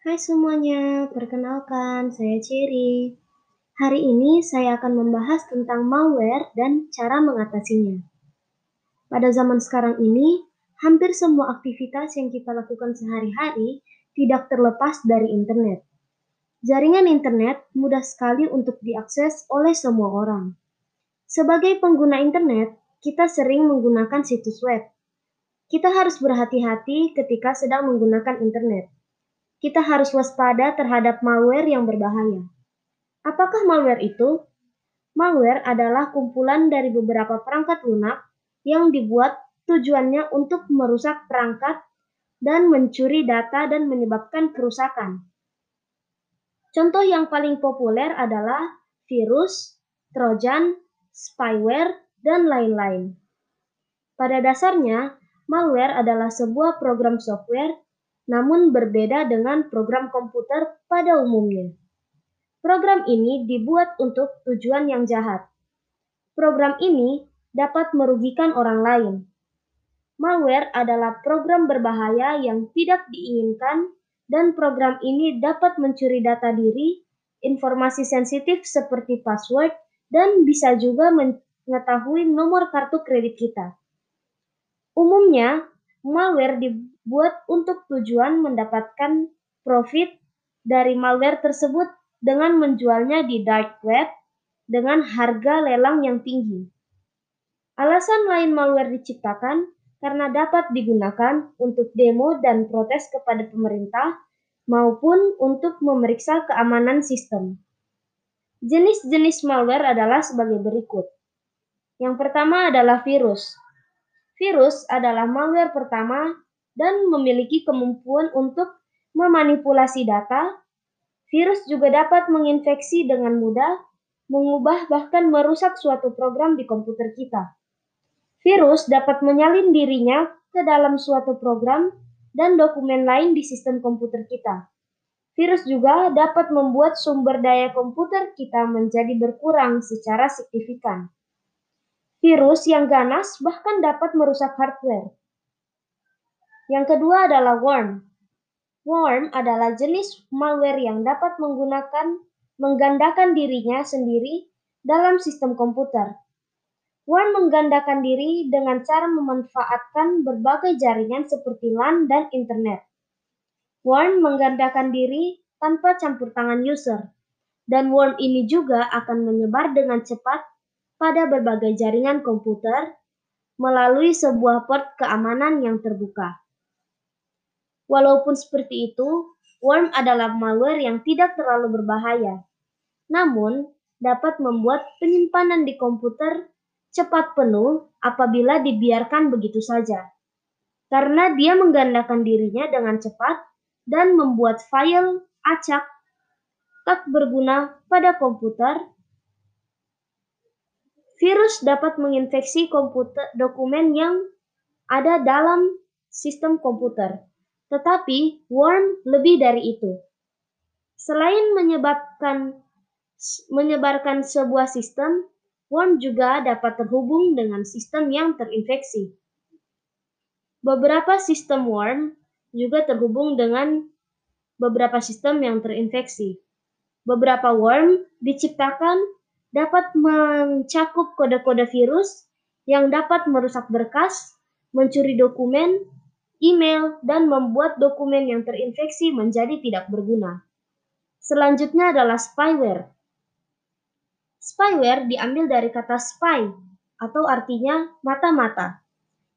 Hai semuanya, perkenalkan saya Cherry. Hari ini saya akan membahas tentang malware dan cara mengatasinya. Pada zaman sekarang ini, hampir semua aktivitas yang kita lakukan sehari-hari tidak terlepas dari internet. Jaringan internet mudah sekali untuk diakses oleh semua orang. Sebagai pengguna internet, kita sering menggunakan situs web. Kita harus berhati-hati ketika sedang menggunakan internet kita harus waspada terhadap malware yang berbahaya. Apakah malware itu? Malware adalah kumpulan dari beberapa perangkat lunak yang dibuat tujuannya untuk merusak perangkat dan mencuri data dan menyebabkan kerusakan. Contoh yang paling populer adalah virus, trojan, spyware, dan lain-lain. Pada dasarnya, malware adalah sebuah program software namun berbeda dengan program komputer pada umumnya. Program ini dibuat untuk tujuan yang jahat. Program ini dapat merugikan orang lain. Malware adalah program berbahaya yang tidak diinginkan dan program ini dapat mencuri data diri, informasi sensitif seperti password, dan bisa juga mengetahui nomor kartu kredit kita. Umumnya, malware dibuat untuk tujuan mendapatkan profit dari malware tersebut dengan menjualnya di dark web dengan harga lelang yang tinggi. Alasan lain malware diciptakan karena dapat digunakan untuk demo dan protes kepada pemerintah maupun untuk memeriksa keamanan sistem. Jenis-jenis malware adalah sebagai berikut. Yang pertama adalah virus. Virus adalah malware pertama dan memiliki kemampuan untuk memanipulasi data. Virus juga dapat menginfeksi dengan mudah, mengubah bahkan merusak suatu program di komputer kita. Virus dapat menyalin dirinya ke dalam suatu program dan dokumen lain di sistem komputer kita. Virus juga dapat membuat sumber daya komputer kita menjadi berkurang secara signifikan. Virus yang ganas bahkan dapat merusak hardware. Yang kedua adalah worm. Worm adalah jenis malware yang dapat menggunakan menggandakan dirinya sendiri dalam sistem komputer. Worm menggandakan diri dengan cara memanfaatkan berbagai jaringan seperti LAN dan internet. Worm menggandakan diri tanpa campur tangan user, dan worm ini juga akan menyebar dengan cepat pada berbagai jaringan komputer melalui sebuah port keamanan yang terbuka. Walaupun seperti itu, worm adalah malware yang tidak terlalu berbahaya, namun dapat membuat penyimpanan di komputer cepat penuh apabila dibiarkan begitu saja. Karena dia menggandakan dirinya dengan cepat dan membuat file acak tak berguna pada komputer. Virus dapat menginfeksi komputer dokumen yang ada dalam sistem komputer, tetapi worm lebih dari itu. Selain menyebabkan menyebarkan sebuah sistem, worm juga dapat terhubung dengan sistem yang terinfeksi. Beberapa sistem worm juga terhubung dengan beberapa sistem yang terinfeksi. Beberapa worm diciptakan dapat mencakup kode-kode virus yang dapat merusak berkas, mencuri dokumen, email, dan membuat dokumen yang terinfeksi menjadi tidak berguna. Selanjutnya adalah spyware. Spyware diambil dari kata spy atau artinya mata-mata.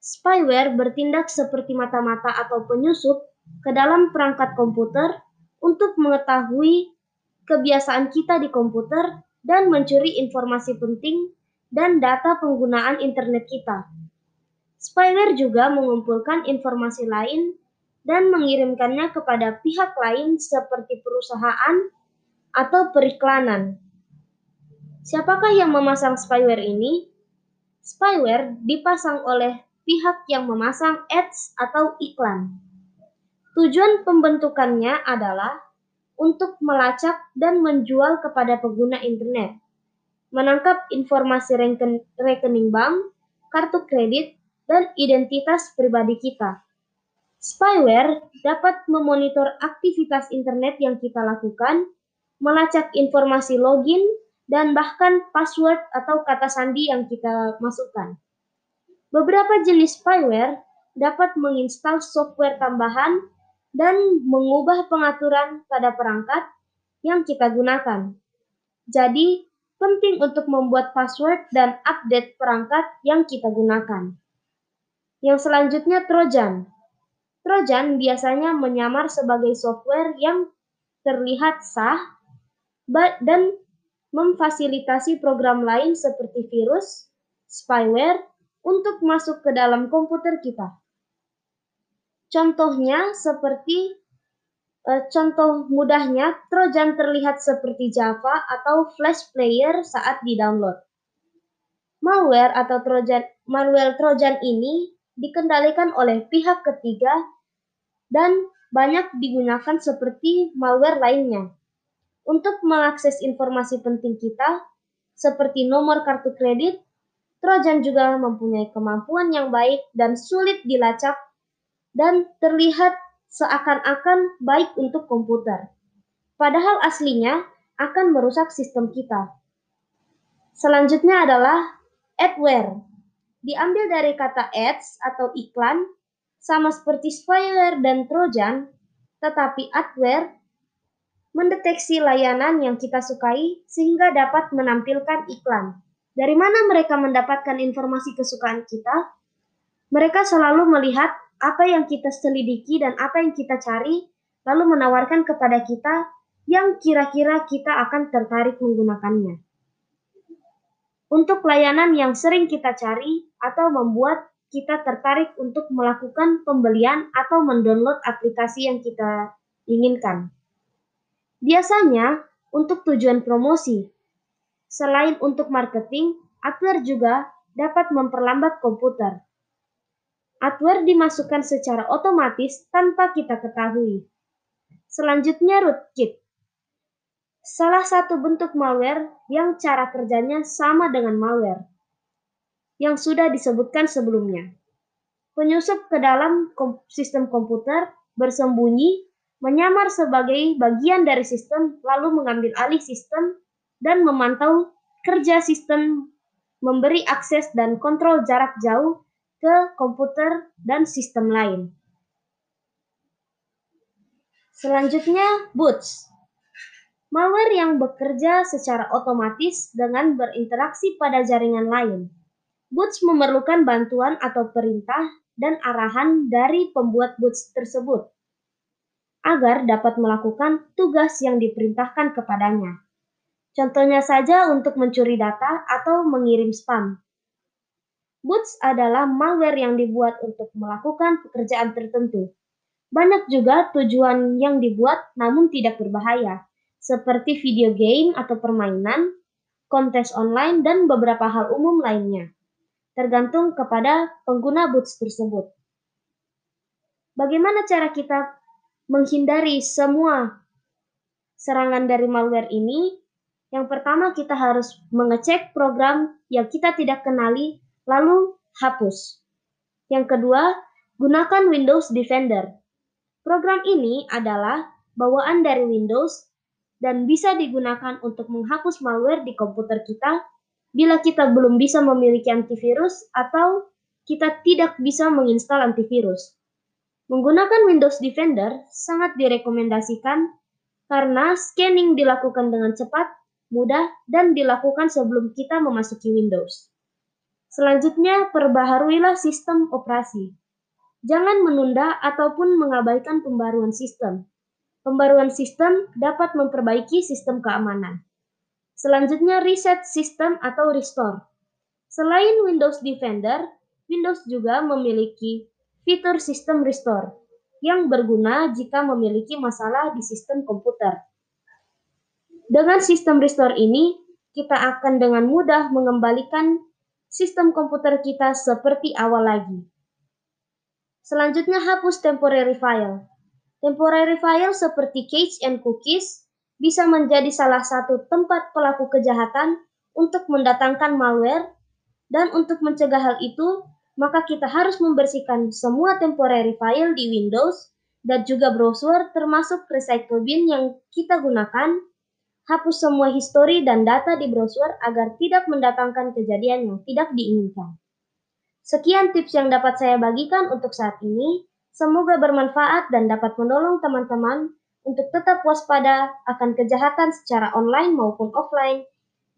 Spyware bertindak seperti mata-mata atau penyusup ke dalam perangkat komputer untuk mengetahui kebiasaan kita di komputer dan mencuri informasi penting dan data penggunaan internet kita. Spyware juga mengumpulkan informasi lain dan mengirimkannya kepada pihak lain seperti perusahaan atau periklanan. Siapakah yang memasang spyware ini? Spyware dipasang oleh pihak yang memasang ads atau iklan. Tujuan pembentukannya adalah untuk melacak dan menjual kepada pengguna internet, menangkap informasi rekening bank, kartu kredit, dan identitas pribadi kita. Spyware dapat memonitor aktivitas internet yang kita lakukan, melacak informasi login, dan bahkan password atau kata sandi yang kita masukkan. Beberapa jenis spyware dapat menginstal software tambahan dan mengubah pengaturan pada perangkat yang kita gunakan. Jadi, penting untuk membuat password dan update perangkat yang kita gunakan. Yang selanjutnya Trojan. Trojan biasanya menyamar sebagai software yang terlihat sah dan memfasilitasi program lain seperti virus, spyware, untuk masuk ke dalam komputer kita. Contohnya seperti eh, contoh mudahnya Trojan terlihat seperti Java atau Flash Player saat di-download. Malware atau Trojan malware Trojan ini dikendalikan oleh pihak ketiga dan banyak digunakan seperti malware lainnya. Untuk mengakses informasi penting kita, seperti nomor kartu kredit, Trojan juga mempunyai kemampuan yang baik dan sulit dilacak dan terlihat seakan-akan baik untuk komputer. Padahal aslinya akan merusak sistem kita. Selanjutnya adalah adware diambil dari kata ads atau iklan, sama seperti spyware dan trojan, tetapi adware mendeteksi layanan yang kita sukai sehingga dapat menampilkan iklan. Dari mana mereka mendapatkan informasi kesukaan kita? Mereka selalu melihat apa yang kita selidiki dan apa yang kita cari, lalu menawarkan kepada kita yang kira-kira kita akan tertarik menggunakannya untuk layanan yang sering kita cari atau membuat kita tertarik untuk melakukan pembelian atau mendownload aplikasi yang kita inginkan. Biasanya untuk tujuan promosi. Selain untuk marketing, adware juga dapat memperlambat komputer. Adware dimasukkan secara otomatis tanpa kita ketahui. Selanjutnya rootkit. Salah satu bentuk malware yang cara kerjanya sama dengan malware yang sudah disebutkan sebelumnya. Penyusup ke dalam sistem komputer bersembunyi, menyamar sebagai bagian dari sistem, lalu mengambil alih sistem dan memantau kerja sistem, memberi akses dan kontrol jarak jauh ke komputer dan sistem lain. Selanjutnya, boots. Malware yang bekerja secara otomatis dengan berinteraksi pada jaringan lain. Boots memerlukan bantuan atau perintah dan arahan dari pembuat boots tersebut agar dapat melakukan tugas yang diperintahkan kepadanya. Contohnya saja untuk mencuri data atau mengirim spam. Boots adalah malware yang dibuat untuk melakukan pekerjaan tertentu. Banyak juga tujuan yang dibuat namun tidak berbahaya seperti video game atau permainan, kontes online, dan beberapa hal umum lainnya, tergantung kepada pengguna boots tersebut. Bagaimana cara kita menghindari semua serangan dari malware ini? Yang pertama, kita harus mengecek program yang kita tidak kenali, lalu hapus. Yang kedua, gunakan Windows Defender. Program ini adalah bawaan dari Windows dan bisa digunakan untuk menghapus malware di komputer kita bila kita belum bisa memiliki antivirus atau kita tidak bisa menginstal antivirus. Menggunakan Windows Defender sangat direkomendasikan karena scanning dilakukan dengan cepat, mudah, dan dilakukan sebelum kita memasuki Windows. Selanjutnya, perbaharuilah sistem operasi. Jangan menunda ataupun mengabaikan pembaruan sistem. Pembaruan sistem dapat memperbaiki sistem keamanan. Selanjutnya, reset sistem atau restore. Selain Windows Defender, Windows juga memiliki fitur sistem restore yang berguna jika memiliki masalah di sistem komputer. Dengan sistem restore ini, kita akan dengan mudah mengembalikan sistem komputer kita seperti awal lagi. Selanjutnya, hapus temporary file. Temporary file seperti cache and cookies bisa menjadi salah satu tempat pelaku kejahatan untuk mendatangkan malware dan untuk mencegah hal itu, maka kita harus membersihkan semua temporary file di Windows dan juga browser termasuk recycle bin yang kita gunakan, hapus semua histori dan data di browser agar tidak mendatangkan kejadian yang tidak diinginkan. Sekian tips yang dapat saya bagikan untuk saat ini. Semoga bermanfaat dan dapat menolong teman-teman untuk tetap waspada akan kejahatan secara online maupun offline.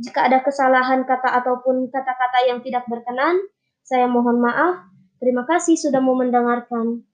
Jika ada kesalahan kata ataupun kata-kata yang tidak berkenan, saya mohon maaf. Terima kasih sudah mau mendengarkan.